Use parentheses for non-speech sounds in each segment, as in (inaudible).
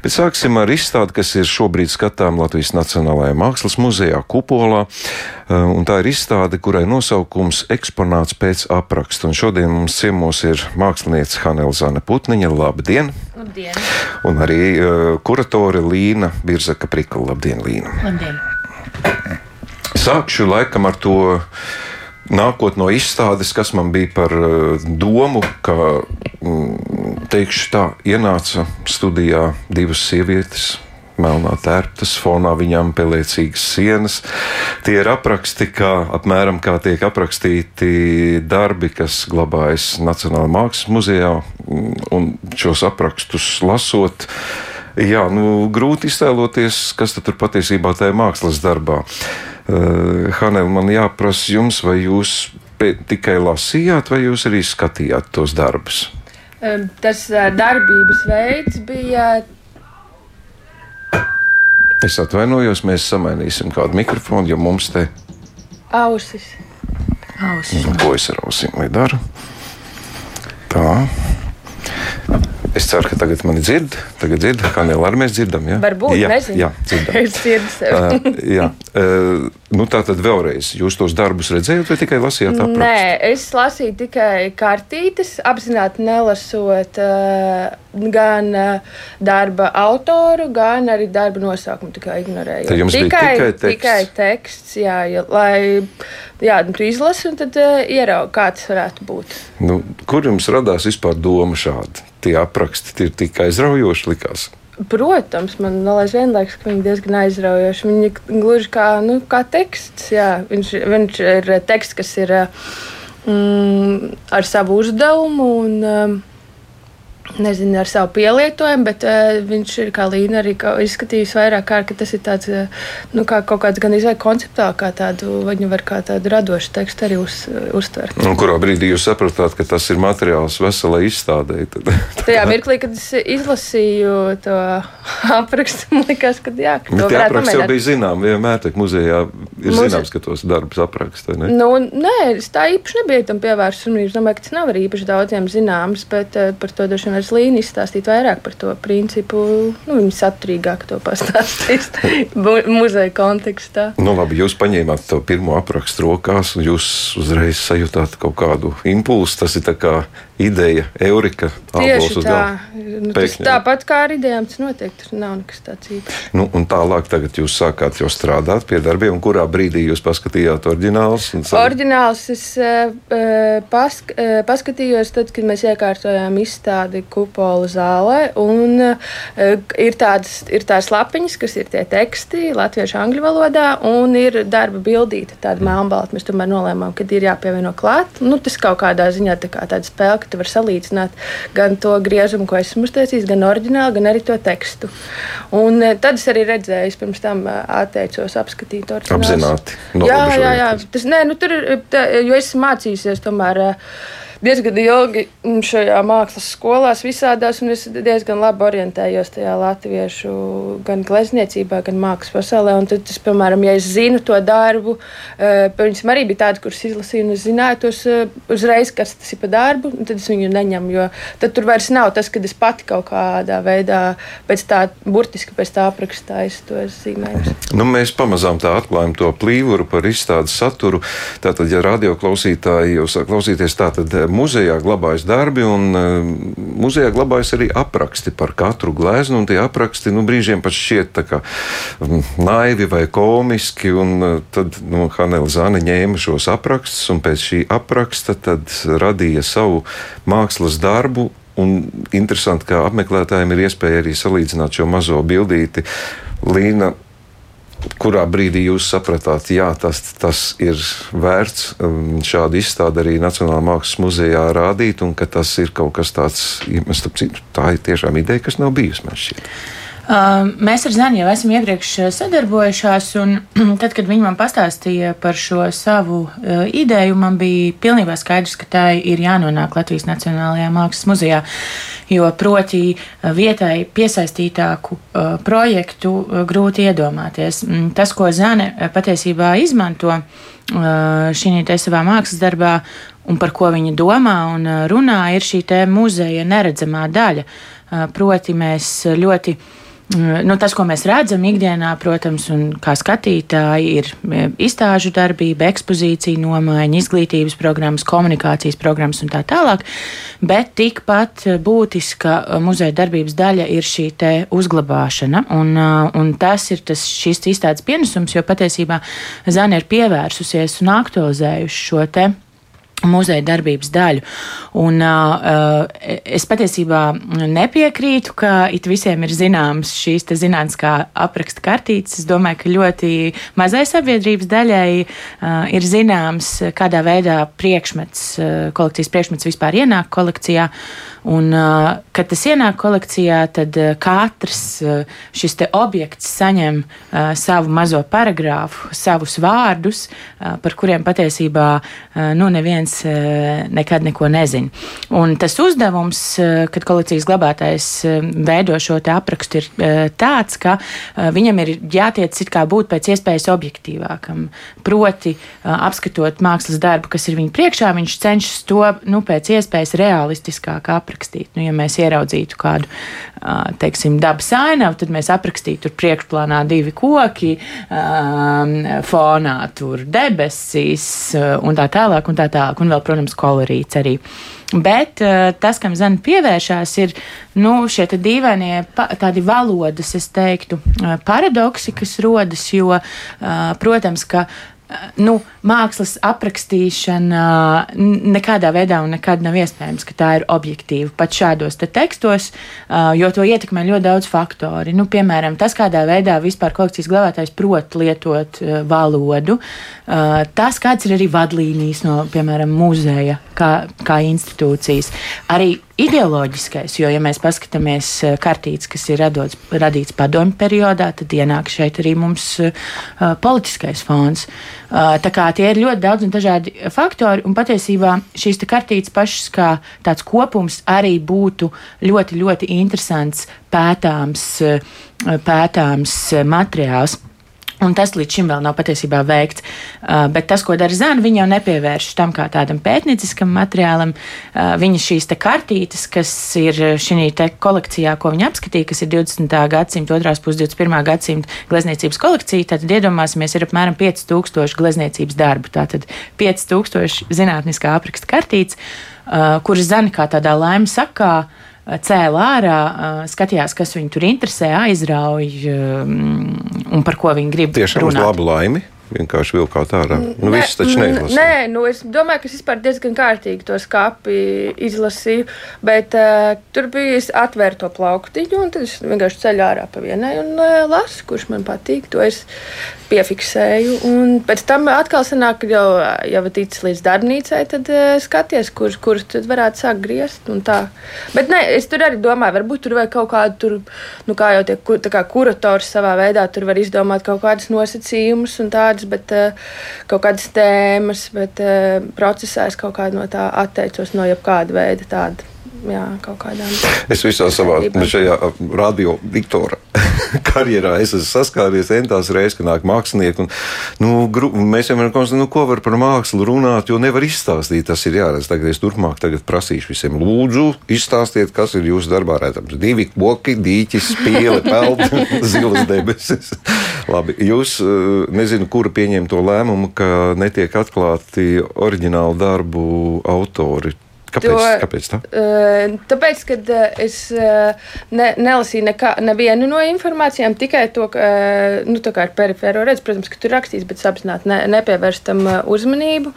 Bet sāksim ar izstādi, kas ir šobrīd skatām Latvijas Nacionālajā Mākslas muzejā Kupolā. Uh, un tā ir izstāde, kurai nosaukums eksponāts pēc apraksta. Un šodien mums ciemos ir mākslinieca Hanela Zana Putniņa. Labdien! Labdien! Un arī uh, kuratore Līna Birzaka Prikla. Labdien, Līna! Labdien! Sākšu laikam ar to nākot no izstādes, kas man bija par uh, domu, ka, mm, teikšu tā, ienāca studijā divas sievietes. Melnā tērptas, fonā viņām pelēcīgas sienas. Tie ir apraksti, kā apmēram kā tiek aprakstīti darbi, kas glabājas Nacionālajā mākslas muzejā. Mm, un šos aprakstus lasot, jā, nu, grūti iztēloties, kas tur patiesībā tajā mākslas darbā ir Uh, Hanel, man jāprasa jums, vai jūs tikai lasījāt, vai jūs arī skatījāt tos darbus? Tas darbības veids bija. Es atvainojos, mēs samainīsim kādu mikrofonu, jo mums te ausis. ausis. Nu, ko es ar ausīm daru? Tā. Es ceru, ka tagad mani dzird. Tagad dzird, kā jau arī mēs dzirdam. Ja? Varbūt, jā, nezinu. Jā, dzirdam. (laughs) es dzirdu sevi. uh, jā, uh, nu tā tad vēlreiz, jūs tos darbus redzējāt vai tikai lasījāt aprakstu? Nē, es lasīju tikai kartītes, apzināti nelasot uh, gan uh, darba autoru, gan arī darba nosaukumu, tikai ignorēju. Tad jums tikai, bija tikai teksts? Tikai teksts, jā, ja, lai, jā, nu, tu izlasi un tad uh, ieraugi, kā tas varētu būt. Nu, kur jums radās vispār doma šāda? tie apraksti ir tik aizraujoši likās. Protams, man aizvien liekas, ka viņi diezgan aizraujoši. Viņi gluži kā, nu, kā teksts. Jā. Viņš, viņš ir teksts, kas ir mm, ar savu uzdevumu. Un, um, nezinu, ar savu pielietojumu, bet uh, viņš ir kā līnija arī izskatījis vairāk kārt, ka tas ir tāds, uh, nu, kā kaut kāds gan izvēle konceptuāli, kā tādu, viņu var kā tādu radošu tekstu arī uz, uztvert. Un kurā brīdī jūs sapratāt, ka tas ir materiāls veselai izstādē? Tad, (laughs) Tajā mirklī, kad es izlasīju to (laughs) aprakstu, man likās, ka jā, ka to varētu apraksts jau bija zinām, vienmēr tā muzejā ir Muze... zināms, ka tos darbus apraksta, ne? Nu, nē, es tā īpaši nebiju tam pievērsts uzmanību, domāju, ka tas nav arī īpaši daudziem zināms, bet uh, par to došana vairs Līna izstāstīt vairāk par to principu. Nu, viņa saturīgāk to pastāstīs (laughs) muzeja kontekstā. Nu, labi, jūs paņēmāt to pirmo aprakstu rokās, un jūs uzreiz sajūtāt kaut kādu impulsu. Tas ir kā ideja, eurika. Tieši tā. Nu, tas tāpat kā ar idejām, tas noteikti tur nav nekas tāds īpašs. Nu, un tālāk tagad jūs sākāt jau strādāt pie darbiem, kurā brīdī jūs paskatījāt oriģinālus? Oriģināls es uh, pask, uh, paskatījos tad, kad mēs iekārtojām izstādi kupola zālē, un uh, ir tādas, ir tādas lapiņas, kas ir tie teksti latviešu angļu valodā, un ir darba bildīte, tāda melnbalta. Mēs tomēr nolēmām, ka ir jāpievieno klāt. Nu, tas kaut kādā ziņā tā kā tāda spēle, tu vari salīdzināt gan to griezumu, ko esmu uztaisījis, gan oriģinālu, gan arī to tekstu. Un eh, tad es arī redzēju, pirms tam eh, atteicos apskatīt oriģinālu. Apzināti. Jā, jā, jā. Tas, nē, nu, tur tā, jo esmu mācījusies tomēr. Uh, diezgan ilgi šajā mākslas skolās visādās, un es diezgan labi orientējos tajā latviešu gan glezniecībā, gan mākslas pasaulē. Un tad, es, piemēram, ja es zinu to darbu, viņas arī bija tādas, kuras izlasīju, un es zināju tos uzreiz, kas tas ir pa darbu, tad es viņu neņemu, jo tad tur vairs nav tas, ka es pati kaut kādā veidā pēc tā, burtiski pēc tā aprakstāju tos zīmējumus. Nu, mēs pamazām tā atklājam to plīvuru par izstādes saturu. Tātad, ja radio klausītāji jau sāk klausīties, tātad muzejā glabājas darbi, un uh, muzejā glabājas arī apraksti par katru gleznu. Tie apraksti nu, brīžiem pat šķiet kā um, naivi vai komiski. Un, uh, tad nu, Hanela Zana ņēma šos aprakstus, un pēc šī apraksta radīja savu mākslas darbu. Un interesanti, ka apmeklētājiem ir iespēja arī salīdzināt šo mazo bildīti. Līna kurā brīdī jūs sapratāt, ka tas, tas ir vērts um, šādu izstādi arī Nacionālajā mākslas muzejā rādīt, un ka tas ir kaut kas tāds, ja tā ir tiešām ideja, kas nav bijusi man šķiet. Mēs ar Zani jau esam iepriekš sadarbojušās, un (clears throat) tad, kad viņi man pastāstīja par šo savu ideju, man bija pilnībā skaidrs, ka tā ir jānonāk Latvijas Nacionālajā Mākslas muzejā jo proti vietai piesaistītāku projektu grūti iedomāties. Mm, tas, ko Zane patiesībā izmanto šī savā mākslas darbā un par ko viņa domā un runā, ir šī muzeja neredzamā daļa. Proti mēs ļoti nu, tas, ko mēs redzam ikdienā, protams, un kā skatītāji, ir izstāžu darbība, ekspozīcija, nomaiņa, izglītības programmas, komunikācijas programmas un tā tālāk. Bet tikpat būtiska muzeja darbības daļa ir šī uzglabāšana. Un, un tas ir tas, šis izstādes pienesums, jo patiesībā Zana ir pievērsusies un aktualizējusi šo te muzeja darbības daļu. Un, uh, es patiesībā nepiekrītu, ka it visiem ir zināms šīs zinātniskā apraksta kartītes. Es domāju, ka ļoti mazai sabiedrības daļai uh, ir zināms, kādā veidā priekšmets, uh, kolekcijas priekšmets vispār ienāk kolekcijā. Un, kad tas ienāk kolekcijā, tad katrs šis objekts saņem savu mazo paragrāfu, savus vārdus, par kuriem patiesībā nu, neviens nekad neko nezina. Un tas uzdevums, kad kolekcijas glabātājs uh, veido šo aprakstu, ir tāds, ka viņam ir jātiec it kā būt pēc iespējas objektīvākam. Proti, apskatot mākslas darbu, kas ir viņa priekšā, viņš cenšas to nu, pēc iespējas realistiskāk aprakstīt aprakstīt. Nu, ja mēs ieraudzītu kādu teiksim, dabas ainavu, tad mēs aprakstītu tur priekšplānā divi koki, fonā tur debesis un tā tālāk, un tā tālāk, un vēl, protams, kolorīts arī. Bet tas, kam Zana pievēršās, ir nu, šie dīvainie tādi valodas, es teiktu, paradoksi, kas rodas, jo, protams, ka nu, mākslas aprakstīšana nekādā veidā un nekad nav iespējams, ka tā ir objektīva pat šādos te tekstos, jo to ietekmē ļoti daudz faktori. Nu, piemēram, tas, kādā veidā vispār kolekcijas glabātājs prot lietot valodu, tas, kāds ir arī vadlīnijas no, piemēram, muzeja kā, kā institūcijas. Arī ideoloģiskais, jo, ja mēs paskatāmies eh, kartītes, kas ir radots, radīts padomju periodā, tad ienāk šeit arī mums uh, politiskais fons. Uh, tā kā tie ir ļoti daudz un dažādi faktori, un patiesībā šīs kartītes pašas kā tāds kopums arī būtu ļoti, ļoti interesants pētāms, pētāms materiāls. Un tas līdz šim vēl nav patiesībā veikts. Uh, bet tas, ko dara Zana, viņa jau nepievērš tam kā tādam pētnieciskam materiālam. Uh, viņa šīs te kartītes, kas ir šī kolekcijā, ko viņa apskatīja, kas ir 20. gadsimta, otrās puses 21. gadsimta glezniecības kolekcija, tad iedomāsimies, ir apmēram 5000 glezniecības darbu. Tātad 5000 zinātniskā apraksta kartītes, uh, kuras Zana kā tādā laimes sakā cēlā ārā, skatījās, kas viņu tur interesē, aizrauj un par ko viņi grib. Tiešām runāt. uz labu laimi vienkārši vilkāt ārā. Nu, viss taču neizlasīja. Nē, nu, es domāju, ka es vispār diezgan kārtīgi to skāpi izlasīju, bet uh, tur bija atvērto plauktiņu, un tad es vienkārši ceļu ārā pa vienai un uh, lasu, kurš man patīk. To es piefiksēju, un pēc tam atkal sanāk, ka jau, jau ticis līdz darbnīcai, tad uh, skaties, kurš kur tad varētu sākt griezt un tā. Bet nē, es tur arī domāju, varbūt tur vajag kaut kādu, tur, nu kā jau tie kā kurators savā veidā, tur var izdomāt kaut kādas nosacījumus un tādas vārdus, bet uh, kaut kādas tēmas, bet uh, procesā es kaut kādā no tā atteicos no jebkāda veida tāda. Jā, es visā savā šajā radio diktora (laughs) karjerā esmu saskāries entās reizes, ka nāk mākslinieki. Un, nu, gru, mēs vienmēr konstatējam, nu, ko var par mākslu runāt, jo nevar izstāstīt. Tas ir jāredz. Tagad es turpmāk tagad prasīšu visiem, lūdzu, izstāstiet, kas ir jūsu darbā redzams. Divi koki, dīķis, spiele, peld, (laughs) zilas debesis. Labi, jūs nezinu, kura pieņem to lēmumu, ka netiek atklāti oriģinālu darbu autori. Kāpēc, to, kāpēc tā? Uh, tāpēc, ka uh, es uh, ne, nelasīju nekā, nevienu no informācijām, tikai to, ka, nu, ar perifēro redzu, protams, ka tur rakstīts, bet apzināti ne, nepievērstam uh, uzmanību,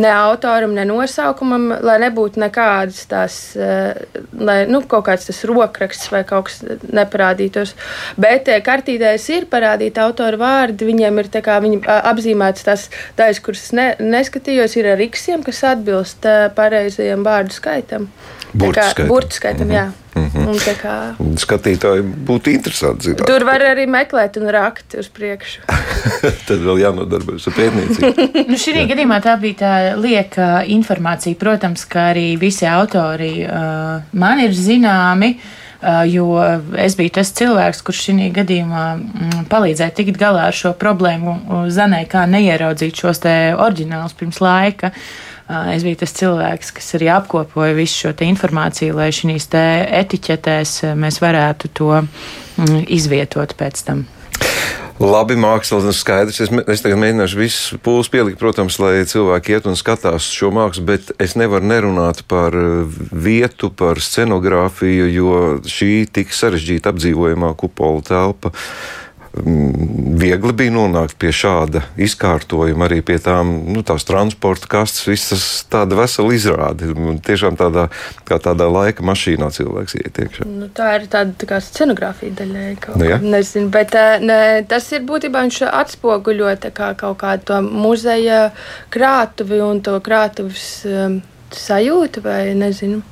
ne autoram, ne nosaukumam, lai nebūtu nekādas tās, lai, nu, kaut kāds tas rokraksts vai kaut kas neparādītos. Bet kartītēs ir parādīti autora vārdi, viņiem ir tā kā viņi apzīmētas tās daļas, kuras ne, neskatījos, ir ar iksiem, kas atbilst uh, lielajam vārdu skaitam. Burtu skaitam. Mm -hmm. jā. Mm -hmm. kā, Skatītāji būtu interesanti zināt. Tur var arī meklēt un rakt uz priekšu. (laughs) Tad vēl jānodarbojas ar pētniecību. (laughs) nu, šī gadījumā tā bija tā lieka informācija. Protams, ka arī visi autori uh, man ir zināmi. Uh, jo es biju tas cilvēks, kurš šajā gadījumā mm, palīdzēja tikt galā ar šo problēmu, Zanai, kā neieraudzīt šos oriģinālus pirms laika. Uh, Es biju tas cilvēks, kas arī apkopoja visu šo informāciju, lai šīs etiķetēs mēs varētu to mm, izvietot pēc tam. Labi, mākslas ir skaidrs. Es, es tagad mēģināšu visus pūles pielikt, protams, lai cilvēki iet un skatās šo mākslu, bet es nevaru nerunāt par vietu, par scenogrāfiju, jo šī tik sarežģīta apdzīvojamā kupola telpa viegli bija nonākt pie šāda izkārtojuma, arī pie tām nu, transporta kastes, visas tāda vesela izrāde. Tiešām tādā, kā tādā laika mašīnā cilvēks iet iekšā. Nu, tā ir tāda tā kā scenogrāfija daļai. Nu, ja? Nezinu, bet eh, ne, tas ir būtībā viņš atspoguļo kā kaut kādu to muzeja krātuvi un to krātuves um, sajūtu vai nezinu.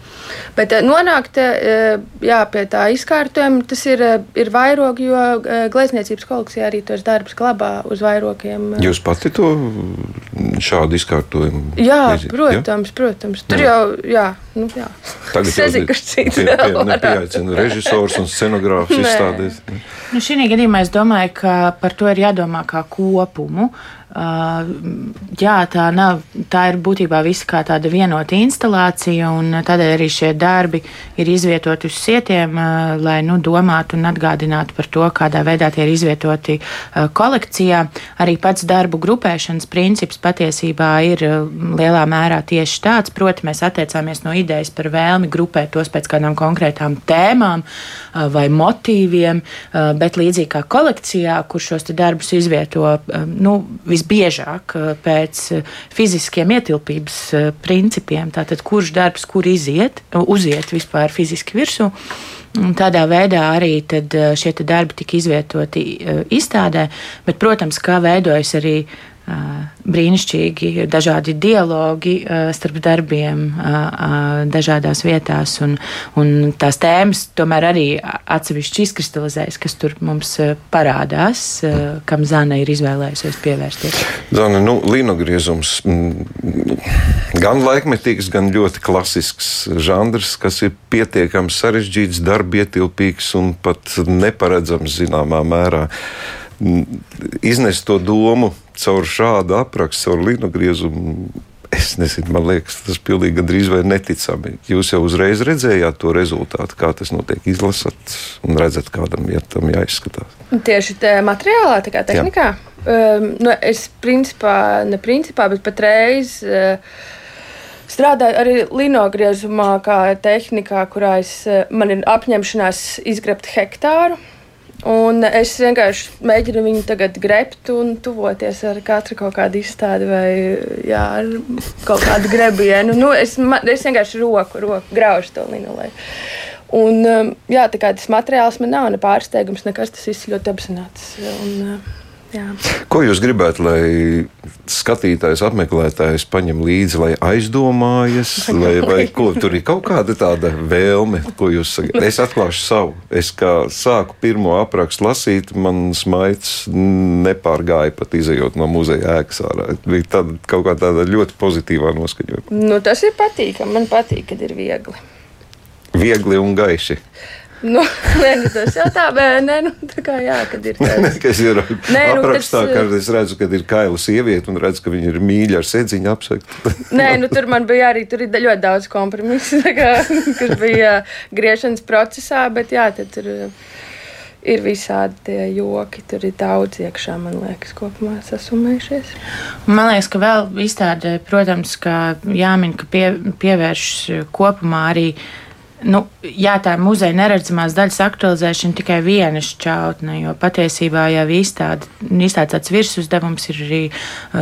Bet eh, nonākt eh, jā, pie tā izkārtojuma, tas ir, eh, ir vairogi, jo glezniecības kolekcijā arī tos darbus glabā uz vairogiem. Jūs pati to šādu izkārtojumu? Jā, izīt, protams, ja? protams. Tur jā. jau, jā, nu, jā. Tagad es nezinu, kurš cits pie, nepieaicina režisors un scenogrāfs (laughs) izstādēs. Nu, šī gadījumā es domāju, ka par to ir jādomā kā kopumu. Uh, jā, tā, nav, tā ir būtībā visa kā tāda vienota instalācija, un tādēļ arī šie darbi ir izvietoti uz sietiem, uh, lai nu, domātu un atgādinātu par to, kādā veidā tie ir izvietoti uh, kolekcijā. Arī pats darbu grupēšanas princips patiesībā ir lielā mērā tieši tāds, proti, mēs attiecāmies no idejas par vēlmi grupēt tos pēc kādām konkrētām tēmām vai motīviem, bet līdzīgi kā kolekcijā, kur šos darbus izvieto nu, visbiežāk eh, pēc eh, fiziskiem ietilpības eh, principiem. Tātad, kurš darbs, kur iziet, uziet vispār fiziski virsū. Un tādā veidā arī šie darbi tika izvietoti izstādē, bet, protams, kā veidojas arī brīnišķīgi dažādi dialogi starp darbiem dažādās vietās, un, un tās tēmas tomēr arī atsevišķi izkristalizējas, kas tur mums parādās, kam Zana ir izvēlējusies pievērsties. Zana, nu, linogriezums gan laikmetīgs, gan ļoti klasisks žanrs, kas ir pietiekami sarežģīts, darbietilpīgs un pat neparedzams zināmā mērā iznest to domu caur šādu aprakstu, caur linogriezumu. Es nezinu, man liekas, tas pilnīgi gandrīz vai neticami. Jūs jau uzreiz redzējāt to rezultātu, kā tas notiek, izlasat un redzat, kādam ja tam jāizskatās. Tieši tā materiālā, tā kā tehnikā. Um, nu, es principā, ne principā, bet patreiz. Uh, Strādāju arī linogriezumā, kā tehnikā, kurā es, man ir apņemšanās izgrebt hektāru. Un es vienkārši mēģinu viņu tagad grebt un tuvoties ar katru kaut kādu izstādi vai jā, kaut kādu grebienu. Nu, es, es vienkārši roku, roku graužu to linolēju. Un, um, jā, tā kā tas materiāls man nav ne pārsteigums, nekas tas viss ļoti apzināts. Un, uh, Jā. Ko jūs gribētu, lai skatītājs, apmeklētājs paņem līdzi, lai aizdomājas, lai, vai ko tur ir kaut kāda tāda vēlme, ko jūs sakat? Es atklāšu savu. Es kā sāku pirmo aprakstu lasīt, man smaids nepārgāja pat izējot no muzeja ēkas ārā. Bija tāda kaut kā tāda ļoti pozitīvā noskaņojuma. Nu, tas ir patīkami. Man patīk, kad ir viegli. Viegli un gaiši. Nu, nē, nu, tas jau tā, bet nē, nu, tā kā jā, kad ir (laughs) tāds. Kas ir nē, nu, aprakstā, tas, kad es redzu, ka ir kaila sieviete un redzu, ka viņa ir mīļa ar sēdziņu apsegt. (laughs) nē, nu, tur man bija arī, tur ir ļoti daudz kompromisu, (laughs) kā, kas bija griešanas procesā, bet jā, tad tur ir visādi tie joki, tur ir daudz iekšā, man liekas, kopumā sasumējušies. Man liekas, ka vēl izstādē, protams, ka jāmin, ka pie, pievērš kopumā arī Nu, jā, tā ir muzeja neredzamās daļas aktualizēšana tikai viena šķautne, jo patiesībā jau izstāde, izstāde tāds virsuzdevums ir arī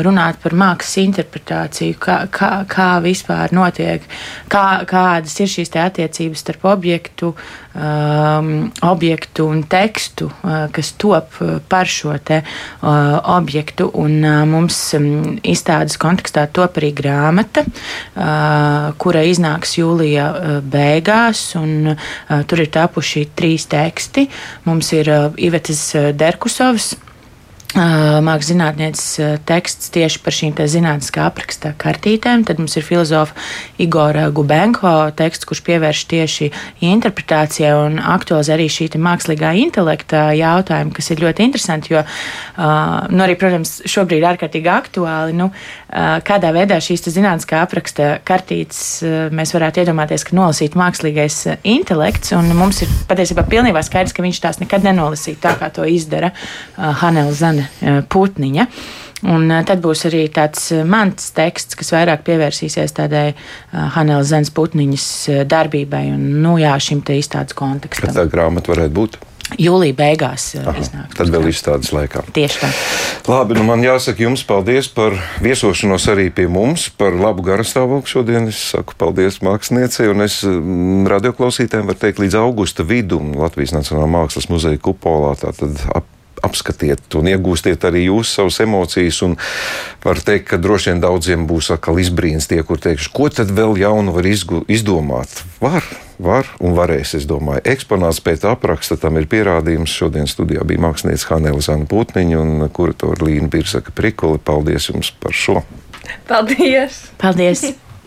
runāt par mākslas interpretāciju, kā, kā, kā vispār notiek, kā, kādas ir šīs attiecības starp objektu, um, objektu un tekstu, uh, kas top par šo te uh, objektu. Un, uh, mums um, izstādes kontekstā top arī grāmata, uh, kura iznāks jūlija uh, beigās beigās, un uh, tur ir tapuši trīs teksti. Mums ir uh, Ivetas uh, Derkusovas mākslas zinātnieces teksts tieši par šīm zinātniskā apraksta kartītēm. Tad mums ir filozofa Igora Gubenko teksts, kurš pievērš tieši interpretācijai un aktualizē arī šī mākslīgā intelekta jautājumu, kas ir ļoti interesanti, jo, nu, arī, protams, šobrīd ir ārkārtīgi aktuāli, nu, kādā veidā šīs zinātniskā apraksta kartītes mēs varētu iedomāties, ka nolasīt mākslīgais intelekts, un mums ir patiesībā pilnībā skaidrs, ka viņš tās nekad nenolasītu tā, kā to izdara Hanela Zana Eh, Putniņa. Un eh, tad būs arī tāds eh, mans teksts, kas vairāk pievērsīsies tādai Hanela Zemes Putniņas darbībai un nu, jā, šim te izstādes kontekstam. Kad tā grāmata varētu būt? Jūlijā beigās iznāk. Tad vēl izstādes laikā. Tieši tā. Labi, nu man jāsaka jums paldies par viesošanos arī pie mums, par labu garastāvokli šodien. Es saku paldies māksliniecei, un es mm, radioklausītājiem varu teikt līdz augusta vidum Latvijas Nacionālā mākslas muzeja kupolā. Tātad ap apskatiet un iegūstiet arī jūs savas emocijas. Var teikt, ka droši vien daudziem būs atkal izbrīns tie, kur teikšu, ko tad vēl jaunu var izgu, izdomāt. Var, var un varēs, es domāju. Eksponāts pēc apraksta tam ir pierādījums. Šodien studijā bija mākslinieca Hanela Zana Putniņa un kuratora Līna Birsaka Prikuli. Paldies jums par šo! Paldies! Paldies. (laughs)